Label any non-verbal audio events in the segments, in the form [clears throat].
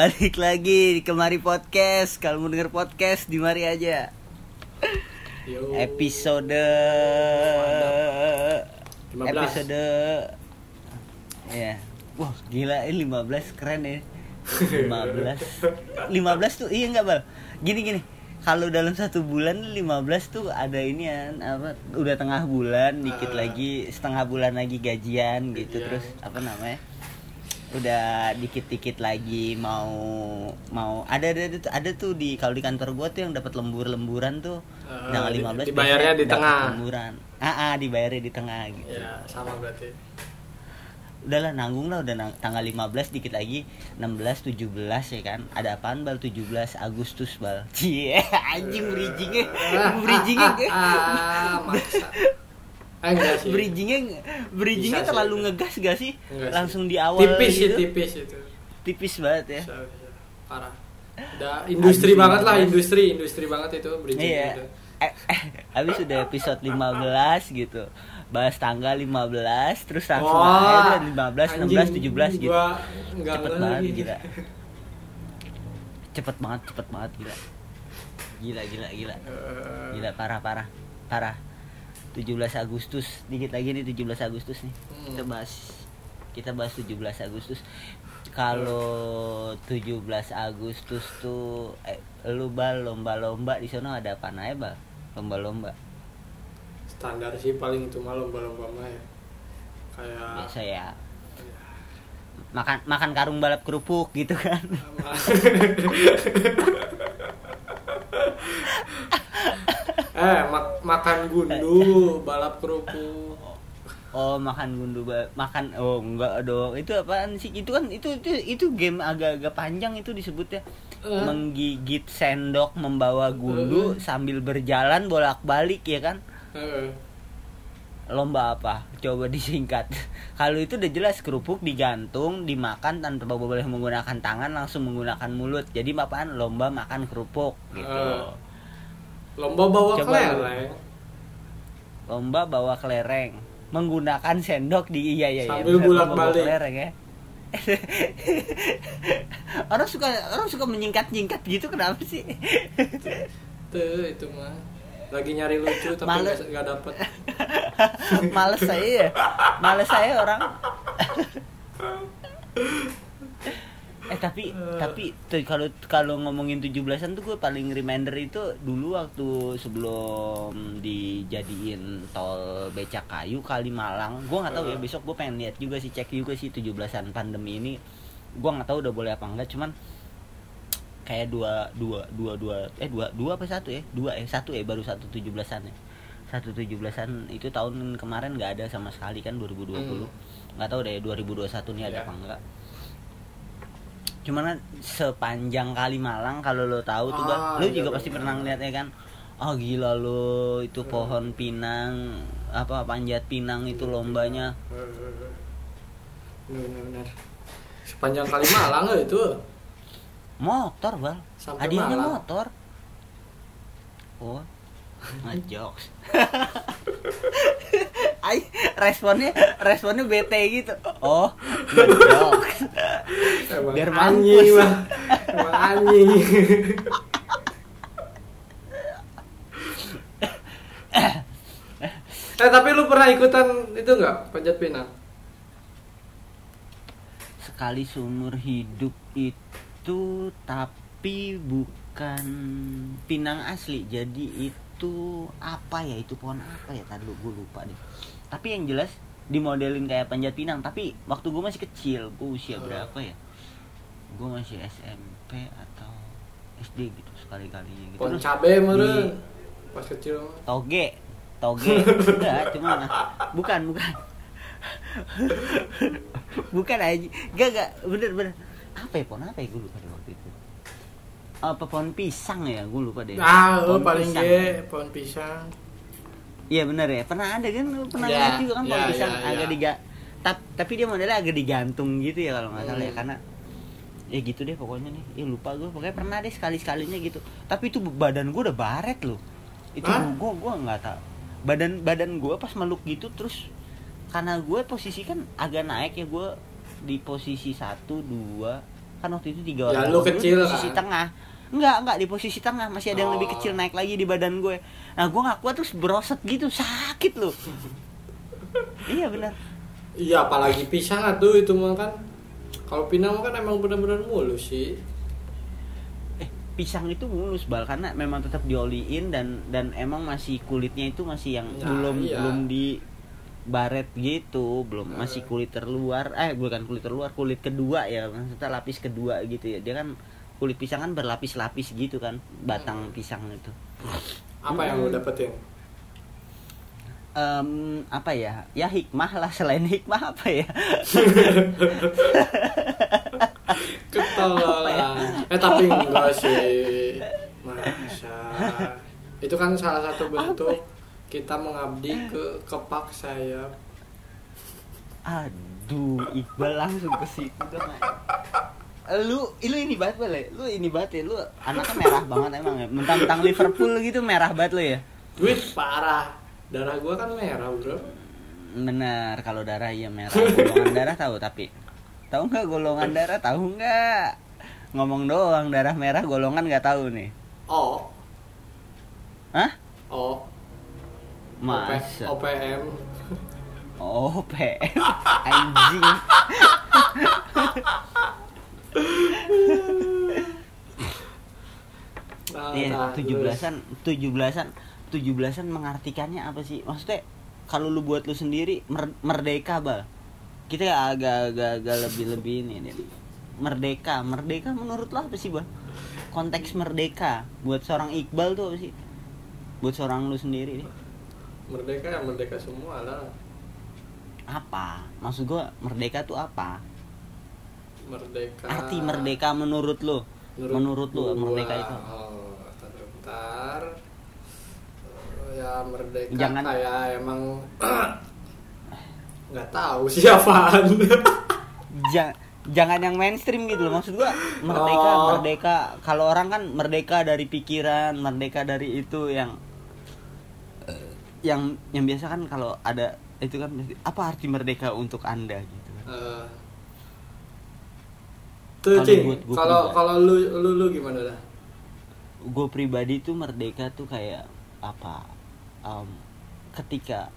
balik lagi di kemari podcast. Kalau mau denger podcast di mari aja. Yo. episode 15. episode. Ya wah gila ini 15 keren ya. 15 15 tuh iya nggak bal? Gini gini. Kalau dalam satu bulan 15 tuh ada ini ya apa udah tengah bulan dikit Ah. lagi setengah bulan lagi gajian gitu. Gajian. terus apa namanya udah dikit-dikit lagi mau mau ada ada ada, ada tuh di kalau di kantor gua tuh yang dapat lembur-lemburan tuh. Ah, tanggal di- 15 dibayarnya di tengah. lemburan. Ah, ah dibayarnya di tengah gitu. Ya, sama berarti. udahlah nanggung lah udah nang- tanggal 15 dikit lagi 16 17 ya kan? Ada apaan bal? 17 Agustus bal. [laughs] Cie anjing bridgingnya. Bridgingnya. Ah, maksa. Eh, enggak sih. bridgingnya bridgingnya Bisa sih terlalu itu. ngegas gak sih Enggak sih. langsung di awal tipis sih, gitu. tipis itu. tipis banget ya Bisa, bisa. Parah. Udah industri banget lah, 15. industri, industri banget itu bridging iya itu. eh, eh, habis udah episode 15 gitu bahas tanggal 15 terus langsung Wah, aja udah 15 anjing, 16 17 gitu cepet banget lagi. gila cepet banget cepet banget gila gila gila gila Eh, gila parah parah parah 17 Agustus. Dikit lagi nih 17 Agustus nih. Hmm. kita bahas kita bahas 17 Agustus. Kalau 17 Agustus tuh eh, lu bal lomba-lomba di sana ada apa aja bal lomba-lomba. Standar sih paling itu mah lomba-lomba mah ya. Kayak biasa ya. Makan makan karung balap kerupuk gitu kan [laughs] eh mak- makan gundu [laughs] balap kerupuk. Oh makan gundu makan oh enggak dong. Itu apaan sih? Itu kan itu itu itu game agak-agak panjang itu disebutnya. Eh. menggigit sendok membawa gundu Eh. sambil berjalan bolak-balik ya kan? Heeh. lomba apa? Coba disingkat. [laughs] Kalau itu udah jelas kerupuk digantung dimakan tanpa boleh menggunakan tangan langsung menggunakan mulut. Jadi apaan? Lomba makan kerupuk gitu. Eh. Lomba bawa Coba. kelereng. Lomba bawa kelereng. Menggunakan sendok di iya iya iya. Sambil lomba bawa bolak-balik. kelereng ya. [laughs] Orang suka orang suka menyingkat nyingkat gitu kenapa sih? Tuh itu mah. Lagi nyari lucu tapi Males. nggak nggak dapet. [laughs] Males saya ya. Males saya orang [laughs] eh. tapi tapi tuh kalau kalau ngomongin 17-an tuh gue paling reminder itu dulu waktu sebelum dijadiin tol becak kayu kali Malang. Gue nggak tahu ya Uh. besok gue pengen lihat juga sih cek juga sih 17-an pandemi ini. Gue nggak tahu udah boleh apa enggak cuman kayak dua dua dua dua eh dua dua apa satu ya? Dua eh satu ya baru satu tujuh belasan ya. Satu tujuh belasan itu tahun kemarin nggak ada sama sekali kan 2020 Hmm. nggak tahu deh 2021 nih ada Iya. apa enggak cuman kan sepanjang kali Malang kalau lo tahu tuh Bang, Ah, lo iya juga bener. pasti pernah ngeliatnya kan oh gila lo itu pohon pinang apa panjat pinang itu lombanya. benar-benar sepanjang kali Malang ya itu? Motor bal Sampai hadiahnya Malang. motor. Oh ngejokes. [laughs] Ay, responnya responnya bete gitu. Oh ngejokes. Biar anjing mampus. mah emang anjing. Eh tapi lu pernah ikutan itu nggak panjat pinang? Sekali seumur hidup itu tapi bukan pinang asli. Jadi itu apa ya? Itu pohon apa ya? Tadi gue lupa deh. Tapi yang jelas dimodelin kayak panjat pinang. Tapi waktu gue masih kecil gue usia Oh. berapa ya? Gue masih SMP atau SD gitu sekali kalinya gitu. Pohon cabe meren pas kecil. Toge. Toge. [laughs] Enggak cuma bukan bukan. [laughs] Bukan aja gak gak bener bener. Apa ya pohon? Apa ya gue lupa deh waktu itu apa pohon pisang ya gue lupa deh. Ah lu Pohon paling pisang. ge pohon pisang. Iya bener ya. Pernah ada kan? Lu pernah Ya, lihat juga kan pohon ya, pisang? ya, agak ya. diga tap- tapi dia modelnya agak digantung gitu ya kalau nggak salah ya Hmm. karena ya gitu deh pokoknya nih. Ya lupa gue pokoknya pernah deh sekali sekalinya gitu. Tapi itu badan gue udah baret loh. Itu Hah? gue gue nggak tahu. Badan badan gue pas meluk gitu terus karena gue posisi kan agak naik ya gue di posisi satu dua kan waktu itu tiga Ya, orang lu Gua di kecil posisi kan? tengah enggak enggak di posisi tengah. Masih ada yang lebih Oh. kecil naik lagi di badan gue. Nah gue nggak kuat terus beroset gitu. Sakit loh. [laughs] Iya benar. Iya apalagi pisang tuh itu mah kan. Kalau pinang kan emang benar-benar mulus sih. eh pisang itu mulus bal karena memang tetap dioliin dan dan emang masih kulitnya itu masih yang Ya, belum iya. belum di baret gitu. Belum Eh. masih kulit terluar. Eh bukan kulit terluar kulit kedua ya. Maksudnya lapis kedua gitu ya. Dia kan kulit pisang kan berlapis-lapis gitu kan batang Hmm. pisang itu Apa yang lu Mm-mm. dapetin? Em, apa ya ya hikmah lah selain hikmah apa ya [laughs] Ketololan. Eh tapi enggak sih. Masa. Itu kan salah satu bentuk kita mengabdi ke kepak sayap. aduh Iqbal langsung ke situ dong lu lu ini banget Bal, ya? lu ini banget ya lu anaknya merah banget emang ya mentang-mentang Liverpool gitu merah banget lu ya Duit parah. Darah gua kan merah, Bro. benar kalau darah iya merah golongan [laughs] darah tahu tapi tahu nggak golongan darah tahu nggak ngomong doang darah merah golongan nggak tahu nih O. hah O. masa OPM. oh PM [laughs] anjing [laughs] Iya, nah, tujuh belasan, tujuh belasan, tujuh belasan mengartikannya apa sih? Maksudnya kalau lu buat lu sendiri mer- merdeka bal, kita agak-agak agak lebih lebih ini nih. Merdeka, merdeka menurut lo apa sih bal? Konteks merdeka buat seorang Iqbal tuh apa sih? Buat seorang lu sendiri nih. Merdeka ya merdeka semua lah. Apa? Maksud gua merdeka tuh apa? Merdeka. Arti merdeka menurut lu? Menurut, lu gua, merdeka itu? Oh, bentar. Eh, Ya merdeka Jangan- kayak emang [clears throat] nggak tahu siapaan. [laughs] Ja- jangan yang mainstream gitu loh maksud gua merdeka Oh. merdeka kalau orang kan merdeka dari pikiran merdeka dari itu yang eh, yang yang biasa kan kalau ada itu kan apa arti merdeka untuk anda gitu kan Eh, Tuh, Kalau Cing, kalau kalau lu lu lu gimana dah? gue pribadi tuh merdeka tuh kayak apa em, ketika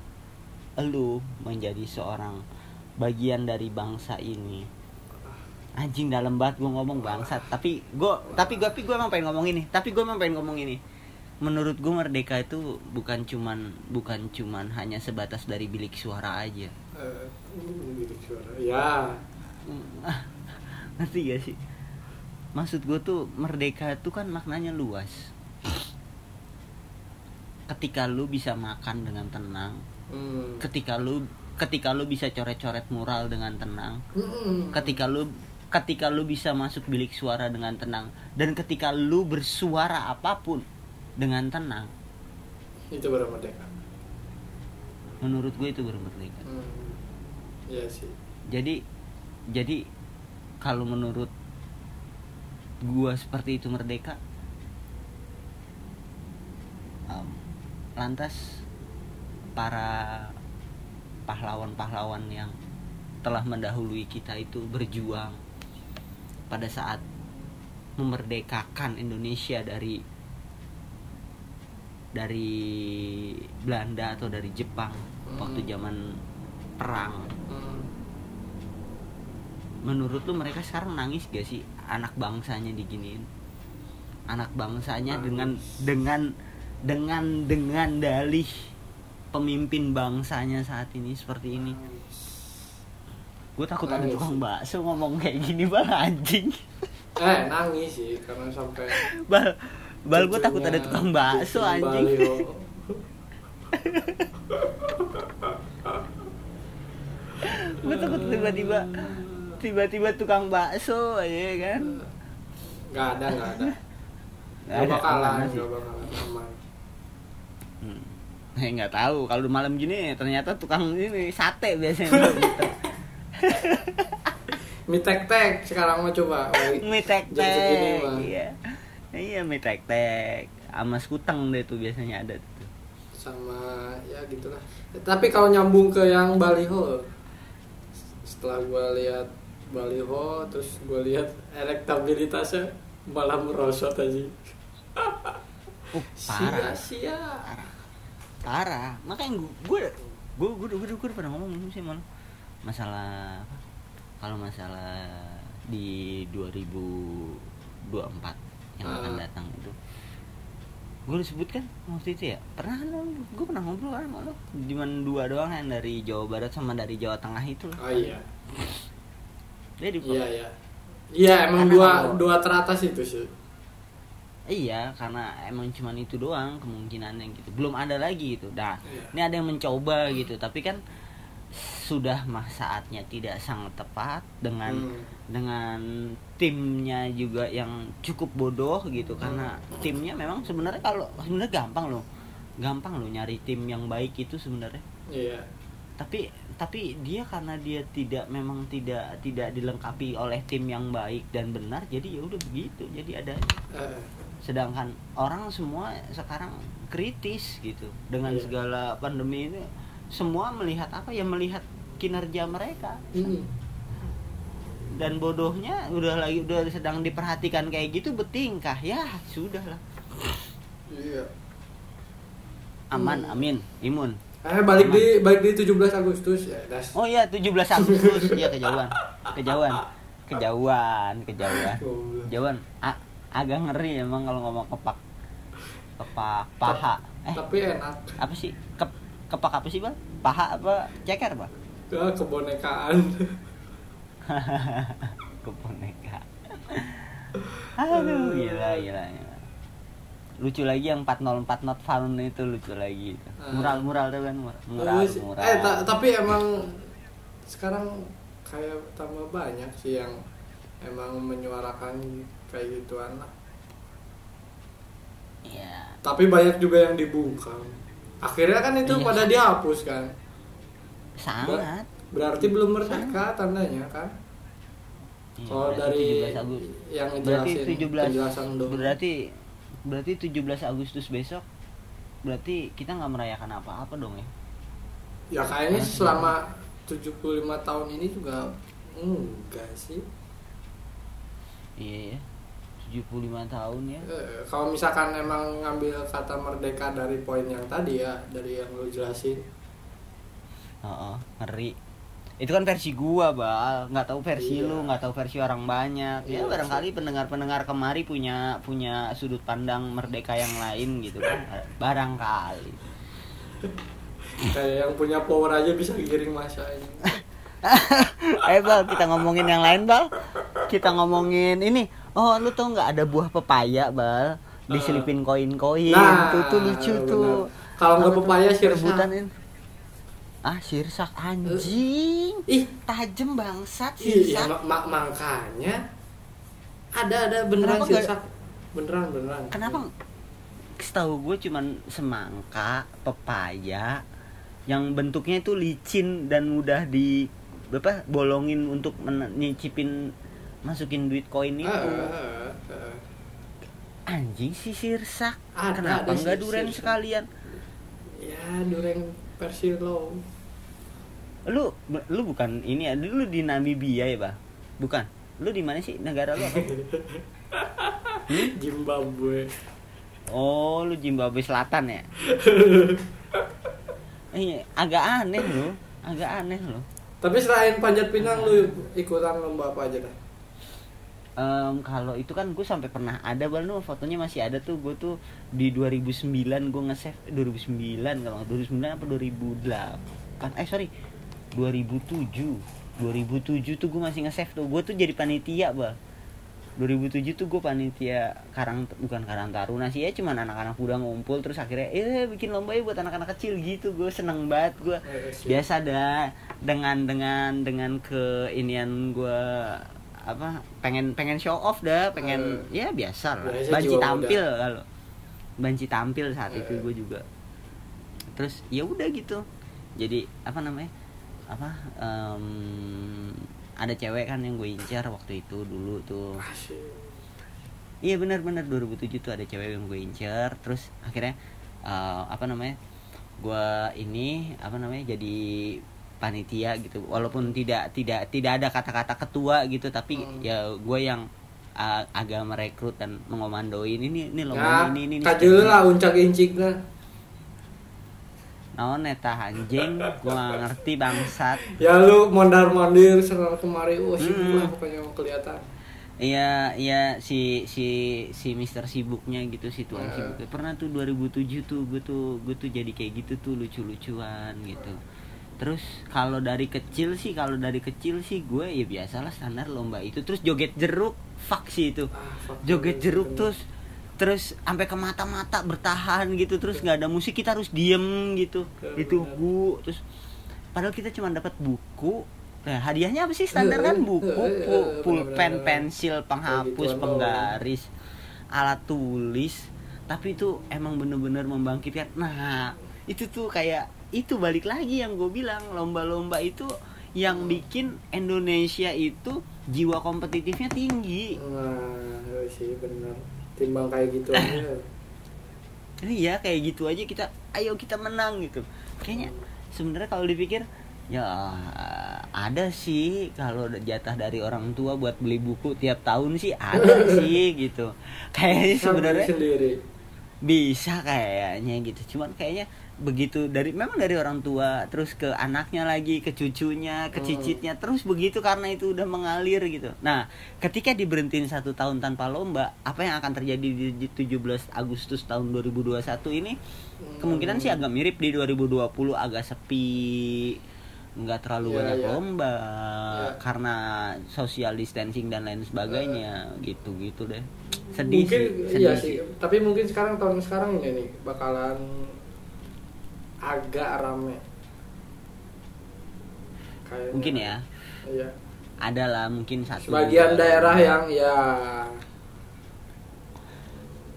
lu menjadi seorang bagian dari bangsa ini. Anjing dalam banget gue ngomong bangsat. Tapi gue tapi gue tapi gue emang pengen ngomong ini. Tapi gue emang pengen ngomong ini. Menurut gue merdeka itu bukan cuman bukan cuman hanya sebatas dari bilik suara aja. Eh, gitu suara. Ya, [laughs] ngerti gak sih maksud gue tuh merdeka itu kan maknanya luas ketika lu bisa makan dengan tenang hmm. ketika lu ketika lu bisa coret-coret mural dengan tenang Hmm. ketika lu ketika lu bisa masuk bilik suara dengan tenang dan ketika lu bersuara apa pun dengan tenang itu baru merdeka. menurut gue itu baru merdeka Hmm. Iya sih. jadi jadi kalau menurut gua seperti itu merdeka em, lantas para pahlawan-pahlawan yang telah mendahului kita itu berjuang pada saat memerdekakan Indonesia dari dari Belanda atau dari Jepang waktu Hmm. zaman perang Hmm. Menurut lu mereka sekarang nangis gak sih? Anak bangsanya diginiin. Anak bangsanya Nangis. dengan dengan dengan dengan dalih pemimpin bangsanya saat ini seperti ini. Gue takut ada Nangis. tukang bakso ngomong kayak gini bal anjing. Eh nangis sih karena sampai bal bal gue takut ada tukang bakso anjing. [laughs] gue takut tiba-tiba tiba-tiba tukang bakso aja kan Nggak ada nggak ada. Nggak bakalan, mana sih? gak bakalan aman. Hmm. Eh nggak tahu kalau malam gini ternyata tukang ini sate biasanya. [laughs] Mie tek tek sekarang mau coba. Oh, mie tek tek iya iya mie tek tek sama skuteng deh tuh biasanya ada tuh sama ya gitulah tapi kalau nyambung ke yang baliho setelah gue lihat baliho terus gue lihat elektabilitasnya malah merosot aja. [laughs] Uh, parah. sia-sia parah. Makanya gue gue gue gue gue pernah ngomong sih malah masalah apa? Kalau masalah di 2024 yang akan Ah. datang itu gue disebutkan waktu itu ya? Pernah gue pernah ngobrol kan sama lo cuman dua doang yang dari Jawa Barat sama dari Jawa Tengah itu loh. Oh iya dia di iya iya iya emang Karena dua kalau- dua teratas itu sih Iya, karena emang cuman itu doang kemungkinannya gitu. Belum ada lagi gitu. Nah, Iya. ini ada yang mencoba gitu, tapi kan sudah mah saatnya tidak sangat tepat dengan Hmm. dengan timnya juga yang cukup bodoh gitu karena timnya memang sebenarnya kalau sebenarnya gampang loh. Gampang loh nyari tim yang baik itu sebenarnya. iya Tapi tapi dia karena dia tidak memang tidak tidak dilengkapi oleh tim yang baik dan benar jadi ya udah begitu. Jadi ada Eh, sedangkan orang semua sekarang kritis gitu dengan Iya. segala pandemi ini semua melihat apa ya melihat kinerja mereka hmm. dan bodohnya udah lagi udah sedang diperhatikan kayak gitu betingkah ya sudah lah iya aman Hmm. amin imun eh balik di balik di 17 Agustus. Ya das. Oh iya 17 Agustus. Ya kejauhan. Kejauhan. Kejauhan kejauhan. Kejauhan. A- agak ngeri emang kalau ngomong kepak. Kepak paha. Eh. tapi enak. Apa sih? Kep, kepak apa sih bang? Paha apa ceker bang? Ke kebonekaan. [laughs] Ke boneka aduh gila gila, gila. Lucu lagi yang 404 not found itu lucu lagi Ah. mural mural tuh kan mural mural, eh ta- tapi emang sekarang kayak tambah banyak sih yang emang menyuarakan kayak gituan lah. Iya. tapi banyak juga yang dibungkam. Akhirnya kan itu Iya. pada dihapus kan? Sangat. Berarti belum merdeka tandanya kan? Iya, kalau berarti dari 17 Agustus yang berarti ngejelasin 17 penjelasan doang berarti berarti 17 Agustus besok berarti kita nggak merayakan apa-apa dong ya? Ya kayaknya Iya. selama 75 tahun ini juga enggak sih. Iya ya 75 tahun ya. Eh, kalau misalkan emang ngambil kata merdeka dari poin yang tadi ya dari yang lu jelasin. Heeh, ngeri. Itu kan versi gua, Bal. Nggak tahu versi Iya. lu, nggak tahu versi orang banyak. Ya Iya barangkali pendengar-pendengar kemari punya punya sudut pandang merdeka yang lain gitu kan. Barangkali. kayak yang punya power aja bisa giring masa ini [laughs] eh, Bal, kita ngomongin yang lain, Bal. Kita ngomongin ini. Oh, lu tau nggak ada buah pepaya, Bal? Diselipin koin-koin. tuh tuh lucu benar. tuh. kalau nggak tuh? pepaya sirsak Rebutan ini. Ah, sirsak anjing. ih Tajem bangsat iya sirsak. mak mak- makanya ada ada beneran Kenapa nggak- sirsak beneran beneran Kenapa setahu gue cuman semangka, pepaya yang bentuknya itu licin dan mudah di apa bolongin untuk nyicipin masukin duit koin itu. Ah, ah, ah. Anjing sih sirsak. Ada, Kenapa ada enggak sir- duren sekalian? ya dureng versi low Lu lu bukan ini ya, lu di Namibia ya, Bang? Bukan. Lu di mana sih? Negara lu apa? [laughs] Zimbabwe Oh, lu Zimbabwe Selatan ya? [laughs] Iya, agak aneh lu. Agak aneh lu. tapi selain panjat pinang lu ikutan lomba apa aja dah Em, kalau itu kan gue sampai pernah ada baru fotonya masih ada tuh gue tuh di 2009 gue nge-save eh, 2009 kalau nggak 2009 apa 2008 eh sorry 2007 2007 tuh gue masih nge-save tuh. Gue tuh jadi panitia bal 2007 tuh gue panitia karang bukan karang taruna sih ya cuman anak-anak muda ngumpul terus akhirnya eh bikin lomba ya buat anak-anak kecil gitu. Gue seneng banget gue Eh, siap. biasa dah dengan dengan dengan keinian gue apa pengen pengen show off dah pengen ya biasa lah. Banci tampil kalau banci tampil saat itu Eh. gue juga. Terus ya udah gitu. Jadi apa namanya apa em, ada cewek kan yang gue incar waktu itu dulu tuh. Iya benar-benar 2007 tuh ada cewek yang gue incer terus akhirnya eh, apa namanya gua ini apa namanya jadi panitia gitu walaupun tidak tidak tidak ada kata-kata ketua gitu tapi Hmm. ya gue yang uh, agak merekrut dan mengomandoin ini ini loh Ya, ini ini ini kajul lah uncak incik nah. Naon eta anjing gua ngerti bangsat Ya lu mondar mandir sana kemari, wah sibuk Hmm. pokoknya mau kelihatan. Iya, iya si si si Mister sibuknya gitu si tuan Hmm. sibuknya. Pernah tuh 2007 tuh gue tuh gue tuh jadi kayak gitu tuh lucu-lucuan gitu. Terus kalau dari kecil sih kalau dari kecil sih gue ya biasalah standar lomba itu terus joget jeruk fuck sih itu. Ah, Joget you, jeruk terus terus sampai ke mata-mata bertahan gitu terus nggak ada musik kita harus diem gitu. Bener, ditunggu terus padahal kita cuma dapat buku. Nah hadiahnya apa sih? Standar kan buku pu- pulpen pensil penghapus penggaris alat tulis. Tapi itu emang bener-bener membangkitkan. Nah itu tuh kayak itu balik lagi yang gue bilang lomba-lomba itu yang bikin Indonesia itu jiwa kompetitifnya tinggi. Nah, ya sih benar. Timbang kayak gitu aja. [laughs] Iya kayak gitu aja kita ayo kita menang gitu. Kayaknya sebenarnya kalau dipikir ya ada sih kalau jatah dari orang tua buat beli buku tiap tahun sih ada [laughs] sih gitu. Kayaknya sebenarnya bisa kayaknya gitu. Cuman kayaknya begitu dari memang dari orang tua terus ke anaknya lagi ke cucunya ke Hmm. cicitnya terus begitu karena itu udah mengalir gitu nah ketika diberhentiin satu tahun tanpa lomba apa yang akan terjadi di 17 Agustus tahun 2021 ini kemungkinan sih agak mirip di 2020 agak sepi nggak terlalu Iya, banyak iya. lomba Iya. karena social distancing dan lain sebagainya gitu gitu deh sedih mungkin sih sedih iya sih sih. Tapi mungkin sekarang tahun sekarang ini bakalan agak rame. Kayaknya. mungkin ya Iya. ada lah mungkin satu Sebagian dua. daerah yang ya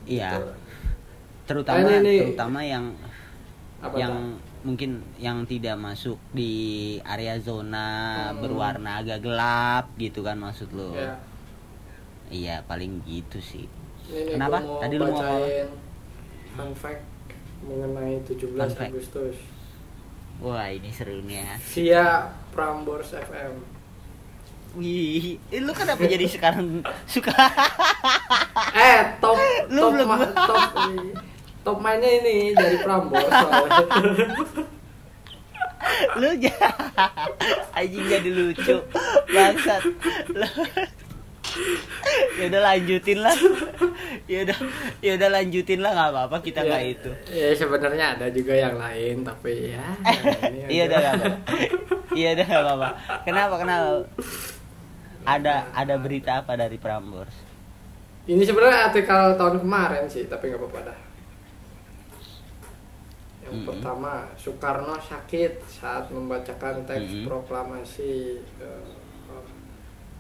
iya gitu. terutama ini- terutama yang apa yang tak? mungkin yang tidak masuk di area zona Hmm. berwarna agak gelap gitu kan maksud lo Ya. iya paling gitu sih Ini Kenapa? Tadi lu mau bacain fun fact mengenai 17 Fun fact. Agustus wah ini serunya via Prambors FM. wih eh, lu kenapa jadi sekarang suka Eh, top Lu top, belum- ma- top top mainnya ini dari Prambors. lu [laughs] anjing jadi lucu bangsat [laughs] ya udah lanjutin lah ya udah ya udah lanjutin lah nggak apa-apa kita Ya, nggak itu Ya sebenarnya ada juga yang lain tapi ya. [laughs] iya udah nggak apa iya udah nggak apa kenapa kenapa ada ada berita apa dari Prambors Ini sebenarnya artikel tahun kemarin sih, tapi nggak apa-apa dah. Yang Mm-mm. pertama, Soekarno sakit saat membacakan teks Mm-mm. proklamasi. Eh, eh,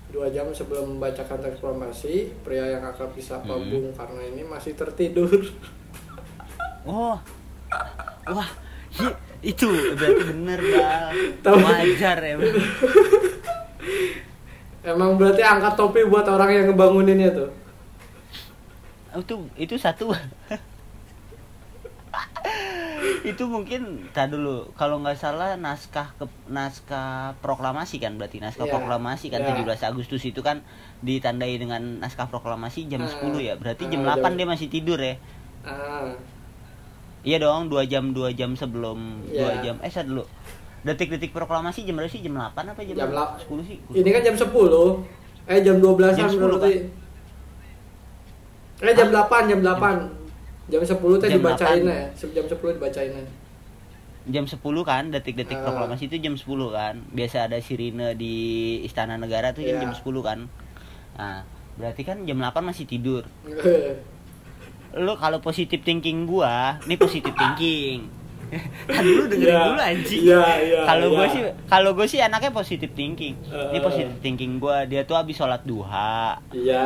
dua jam sebelum membacakan teks proklamasi, pria yang akrab disapa Mm-mm. Bung Karno ini masih tertidur. [laughs] oh wah hi- itu berarti bener Tahu. wajar ya. [laughs] Emang berarti angkat topi buat orang yang ngebanguninnya tuh. itu itu satu [laughs] [laughs] itu mungkin tak dulu. Kalau nggak salah naskah ke, naskah proklamasi kan berarti naskah Iya, proklamasi kan iya. 17 Agustus itu kan ditandai dengan naskah proklamasi jam Ah, 10 ya. Berarti jam ah, 8 jam- dia masih tidur ya? Ah, iya dong dua jam dua jam sebelum Iya. dua jam. Eh saya dulu detik-detik proklamasi jam berapa sih? Jam 8 apa jam, Jam lap- 10 sih? Ini kan jam 10. Eh jam 12 Jam 10 kan? Eh jam 8, jam 8. Jam 10 teh Jam dibacain 8. ya. Jam 10 dibacain ya. jam 10 kan detik-detik Ah. proklamasi itu jam 10 kan biasa ada sirine di Istana Negara tuh Iya. jam 10 kan nah berarti kan jam 8 masih tidur [laughs] lu kalau positif thinking gua ini positif thinking [laughs] kan dulu dengerin Iya, dulu anjing iya, iya, kalau gua iya. sih kalau gua sih anaknya positif thinking ini Eh. positif thinking gua dia tuh habis sholat duha Iya.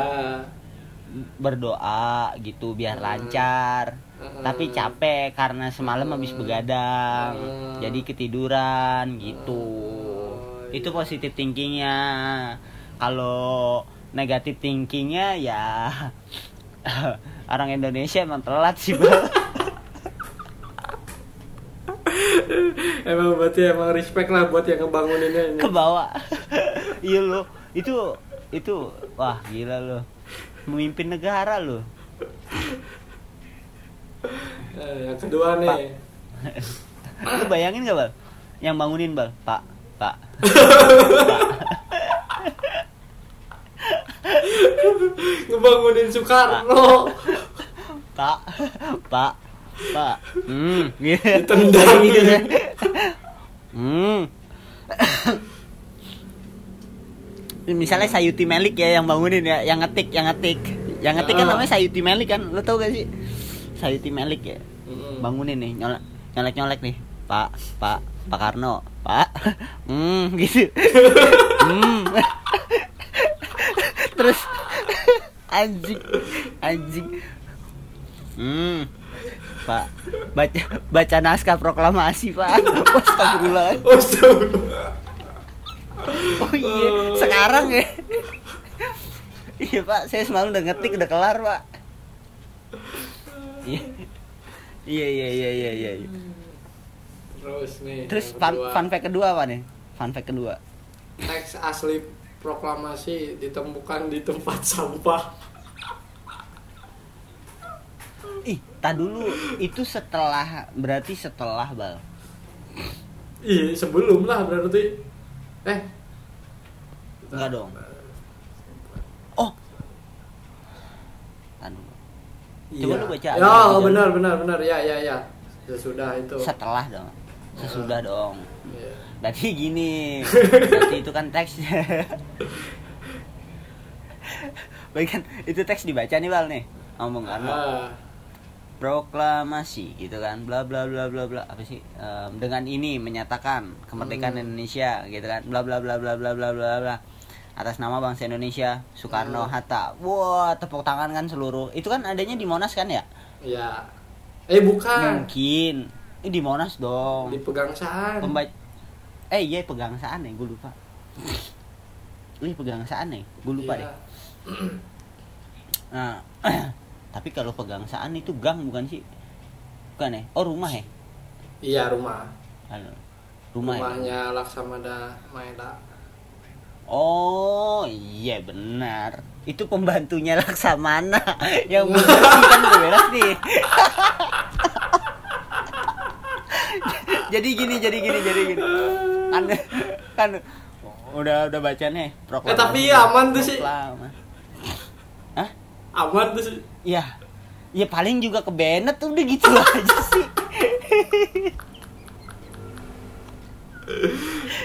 Berdoa gitu biar Hmm. lancar Hmm. tapi capek karena semalam habis Hmm. begadang Hmm. jadi ketiduran gitu Oh, itu iya. positif thinkingnya kalau negatif thinkingnya ya [laughs] orang Indonesia emang telat sih bang emang berarti emang respect lah buat yang ngebanguninnya ini ke bawah [laughs] iya lo itu itu wah gila lo memimpin negara lo Eh, yang kedua nih. Lu bayangin gak bal? Yang bangunin bal? Pak. Pak. [laughs] Ngebangunin Soekarno. Pak. Pak. Pak. Hmm. Gitu Ditendang. Gitu [laughs] hmm misalnya Sayuti Melik ya yang bangunin ya yang ngetik yang ngetik. Yang ngetik kan Ah. namanya Sayuti Melik kan lo tau gak sih? Sayuti Melik ya Mm-mm. bangunin nih nyolek nyolek nyolek nih. Pak pak pak Karno pak. [laughs] Hmm gitu. [laughs] Hmm. [laughs] Terus anjing anjing. Hmm. Pak baca baca naskah proklamasi pak. Astagfirullah. Astagfirullah. Oh iya sekarang ya iya pak saya semalam udah ngetik udah kelar pak iya iya iya iya iya iya iya. Terus nih. Terus fun, fun fact kedua apa nih? Fun fact kedua. teks asli proklamasi ditemukan di tempat sampah. Ih, tak dulu itu setelah berarti setelah bal. Iya, sebelum lah berarti. Eh, Enggak dong. Oh. Aduh. Coba lu baca. Ya, oh, benar benar benar. Ya ya ya. Sesudah itu. Setelah dong. Sesudah uh. dong. Yeah. Berarti gini. [laughs] berarti itu kan teksnya. [laughs] Bagian itu teks dibaca nih Bal nih. Ngomong kan. Uh. Proklamasi gitu kan. Bla bla bla bla bla. Apa sih? Um, dengan ini menyatakan kemerdekaan hmm. Indonesia gitu kan. Bla bla bla bla bla bla bla bla atas nama bangsa Indonesia Soekarno Hmm. Hatta wah tepuk tangan kan seluruh itu kan adanya di Monas kan ya ya. Eh, bukan. mungkin ini di Monas dong Di Pegangsaan. pembaca eh iya pegangsaan nih gue lupa Wih pegangsaan nih gue lupa Iya. deh Nah, [clears throat] tapi kalau pegangsaan itu gang bukan sih? Bukan ya? Oh rumah ya? Iya, rumah. Halo. Rumah ya? Rumahnya Laksamada Maeda. Oh iya benar. Itu pembantunya Laksamana [laughs] yang bersih kan udah beres nih. jadi gini, jadi gini, jadi gini. Kan kan udah udah baca nih Eh, tapi aman tuh sih. Hah? Aman tuh sih. Ya, ya paling juga ke Bennett udah gitu [laughs] aja sih. [laughs]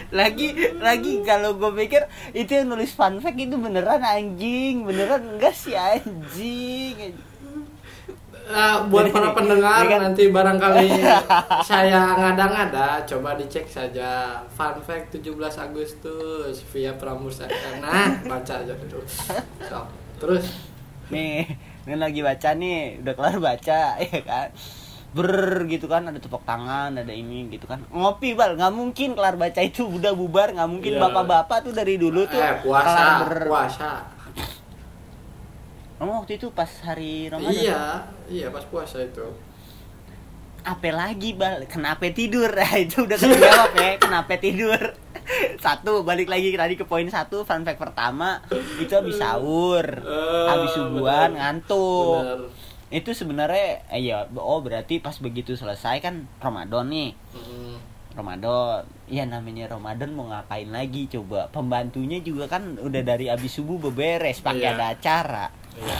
lagi lagi kalau gue pikir itu yang nulis fun fact itu beneran anjing beneran enggak sih anjing? Nah, buat para [laughs] pendengar ini kan- nanti barangkali [laughs] saya ngada-ngada coba dicek saja fun fact 17 Agustus via Pramusa. Nah baca aja dulu. So, terus? Nih ini lagi baca nih udah kelar baca ya kan ber gitu kan. Ada tepuk tangan ada ini gitu kan. Ngopi bal. Nggak mungkin kelar baca itu udah bubar. Nggak mungkin Iya. bapak-bapak tuh dari dulu tuh eh puasa. kelar ber- puasa. Oh, waktu itu pas hari Ramadan iya iya pas puasa itu. Apa lagi bal? Kenapa tidur? Nah, [laughs] itu udah kejawab ya. Kenapa tidur? [laughs] Satu balik lagi tadi ke poin satu. Fun fact pertama itu habis sahur. Eh, habis subuhan ngantuk. Bener. Itu sebenarnya eh, ya oh berarti pas begitu selesai kan Ramadan nih. Hmm, Ramadan. Ya namanya Ramadan mau ngapain lagi coba? Pembantunya juga kan udah dari abis subuh beberes pakai Iya. ada acara. Iya.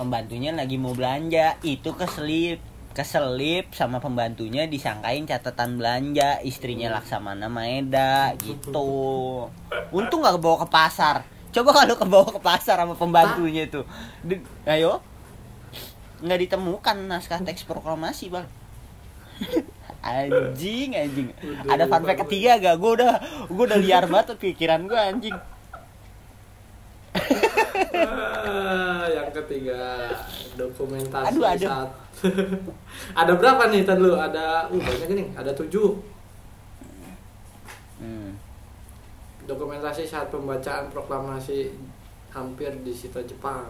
pembantunya lagi mau belanja. Itu keselip keselip sama pembantunya disangkain catatan belanja. Istrinya Laksamana Maeda gitu. [laughs] Untung nggak kebawa ke pasar coba kalau kebawa ke pasar sama pembantunya itu. Di- ayo. Nggak ditemukan naskah teks proklamasi bang. [laughs] Anjing anjing. Udah ada fun fact ketiga gak gue udah gue udah liar banget pikiran gue anjing. Ah, yang ketiga dokumentasi Aduh, aduh. saat [laughs] ada berapa nih tadi lu? Ada uh banyak nih. Ada tujuh. Hmm. Dokumentasi saat pembacaan proklamasi hampir disita Jepang.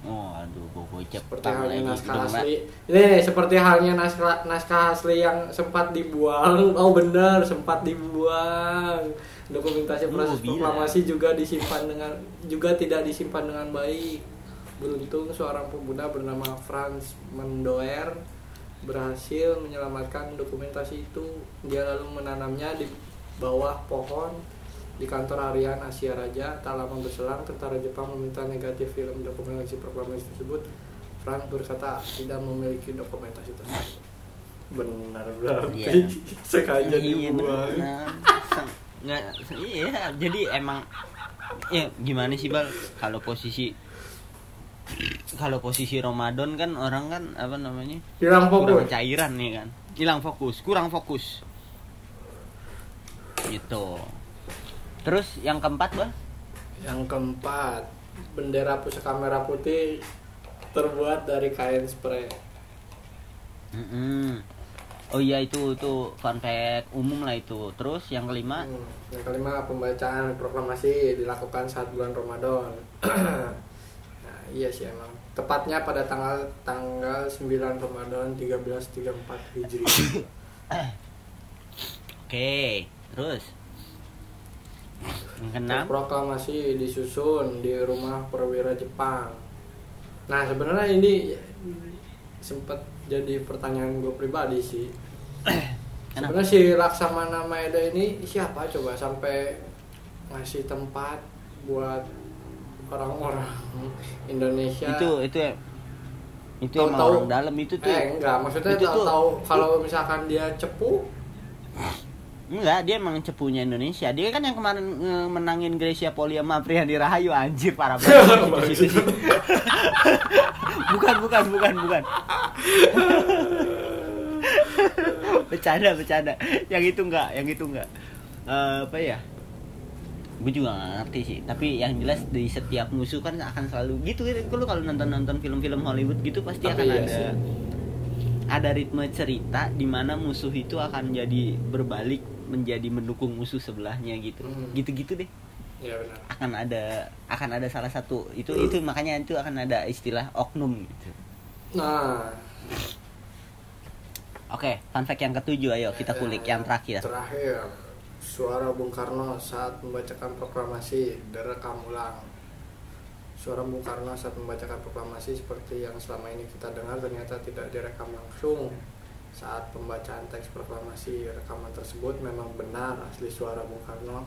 Oh aduh bobo seperti halnya naskah asli. Ini seperti halnya naskah naskah asli yang sempat dibuang. [laughs] Oh benar sempat dibuang. Dokumentasi Lu proses bilang. proklamasi juga disimpan dengan juga tidak disimpan dengan baik. Beruntung seorang pemuda bernama Franz Mendoer berhasil menyelamatkan dokumentasi itu. Dia lalu menanamnya di bawah pohon di kantor harian Asia Raja tak lama berselang tentara Jepang meminta negatif film dokumentasi proklamasi tersebut. Frank berkata tidak memiliki dokumentasi tersebut. Benar berarti. Iya. [laughs] sengaja Iya, dibuang. Nggak iya jadi emang ya gimana sih bal? Kalau posisi kalau posisi Ramadan kan orang kan apa namanya hilang kurang fokus. cairan nih kan. Hilang fokus kurang fokus gitu terus yang keempat bal yang keempat bendera pusaka merah putih terbuat dari kain spray Mm-mm. oh iya itu itu fun fact umum lah itu terus yang kelima Hmm, Yang kelima pembacaan proklamasi dilakukan saat bulan Ramadan. [clears throat] nah, iya sih emang. Tepatnya pada tanggal tanggal 9 Ramadan 1334 Hijri. [coughs] oke terus yang keenam Proklamasi disusun di rumah perwira Jepang. Nah, sebenarnya ini sempat jadi pertanyaan gue pribadi sih. [coughs] Sebenarnya si Laksamana Maeda ini siapa coba sampai ngasih tempat buat orang-orang [laughs] Indonesia itu itu ya itu Tahu- emang tahu. orang dalam itu tuh eh enggak maksudnya Itu tahu tuh- tahu kalau misalkan dia cepu enggak dia emang cepunya Indonesia. Dia kan yang kemarin eh, menangin Gracia Polia Mapriani Rahayu. Anjir parah banget. [laughs] Itu sih bukan bukan bukan bukan. Bercanda bercanda. Yang itu enggak yang itu enggak. Eh, apa ya? Gue juga gak ngerti sih. Tapi yang jelas di setiap musuh kan akan selalu gitu. Lu kalau nonton nonton film-film Hollywood gitu pasti Tapi akan iya ada sih. ada ritme cerita di mana musuh itu akan jadi berbalik menjadi mendukung musuh sebelahnya gitu. Hmm. gitu-gitu deh. Ya benar. Akan ada akan ada salah satu itu itu makanya itu akan ada istilah oknum gitu. Nah. Oke fun fact yang ketujuh ayo kita kulik yang terakhir. Terakhir. Suara Bung Karno saat membacakan proklamasi direkam ulang. Suara Bung Karno saat membacakan proklamasi seperti yang selama ini kita dengar ternyata tidak direkam langsung saat pembacaan teks proklamasi rekaman tersebut memang benar asli suara Bung Karno.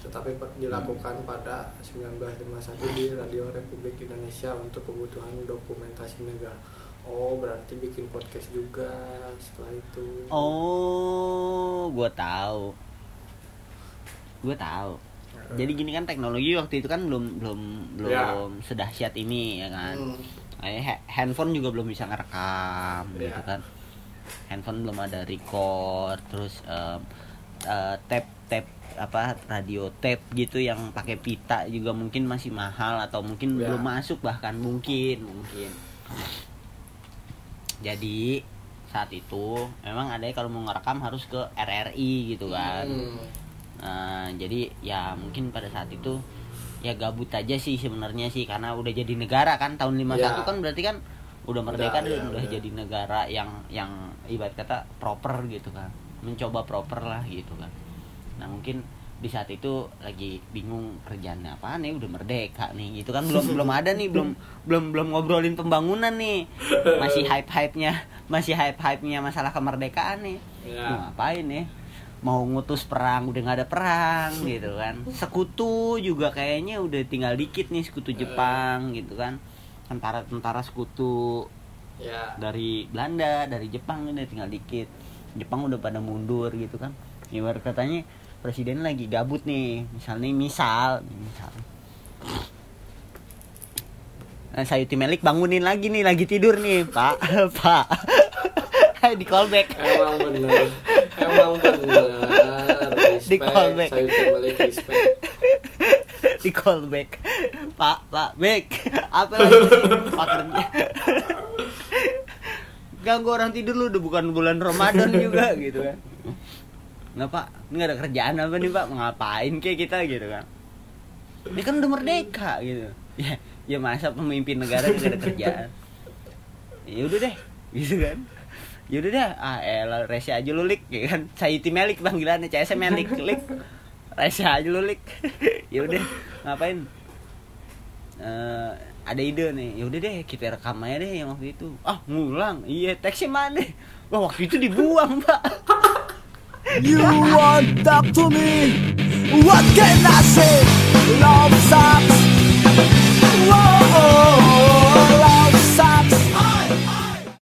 Tetapi dilakukan pada 1951 di Radio Republik Indonesia untuk kebutuhan dokumentasi negara. Oh berarti bikin podcast juga setelah itu. Oh gue tahu. Gue tahu. Jadi gini kan teknologi waktu itu kan belum belum belum Ya. sedahsyat ini ya kan? Hmm. Handphone juga belum bisa ngerekam Ya. gitu kan handphone belum ada record terus em, eh, tape tape apa radio tape gitu yang pakai pita juga mungkin masih mahal atau mungkin Ya. belum masuk bahkan mungkin mungkin jadi saat itu memang ada kalau mau ngerekam harus ke RRI gitu kan Hmm. Nah, jadi ya mungkin pada saat itu ya gabut aja sih sebenarnya sih karena udah jadi negara kan tahun 51 Ya. kan berarti kan udah merdeka Udah, dan ya, udah udah. jadi negara yang yang ibarat kata proper gitu kan. Mencoba proper lah gitu kan. Nah, mungkin di saat itu lagi bingung kerjaan apa nih udah merdeka nih gitu kan belum belum ada nih belum belum belum ngobrolin pembangunan nih masih hype hype nya masih hype hype nya masalah kemerdekaan nih Ya. mau ngapain ya mau ngutus perang udah nggak ada perang gitu kan sekutu juga kayaknya udah tinggal dikit nih sekutu Jepang gitu kan tentara tentara sekutu ya. dari Belanda dari Jepang udah tinggal dikit. Jepang udah pada mundur gitu kan. Ibarat katanya presiden lagi gabut nih. Misalnya misal misal. Nah, Sayuti Melik bangunin lagi nih lagi tidur nih pak. [laughs] Pak. [laughs] Di callback. Emang bener. Emang bener. [laughs] Di callback. saya balik respect. Di callback pak pak back [laughs] apa lagi? Pak kerja ganggu orang tidur lu udah bukan bulan Ramadan juga gitu kan. Nggak pak ini nggak ada kerjaan apa nih pak? Ngapain kayak kita gitu kan? Ini kan udah merdeka gitu. Ya ya masa pemimpin negara gak ada kerjaan? Ya udah deh gitu kan. Ya udah deh ah elah Reza aja lu lik ya kan. Saiti Melik panggilannya CS Melik lik. Reza aja lu lik. [laughs] Ya udah ngapain Eh, ada ide nih ya udah deh kita rekam aja deh yang waktu itu ah ngulang iya teksnya mana wah waktu itu dibuang [laughs] pak You won't talk to me. What can I say? Love sucks. Whoa.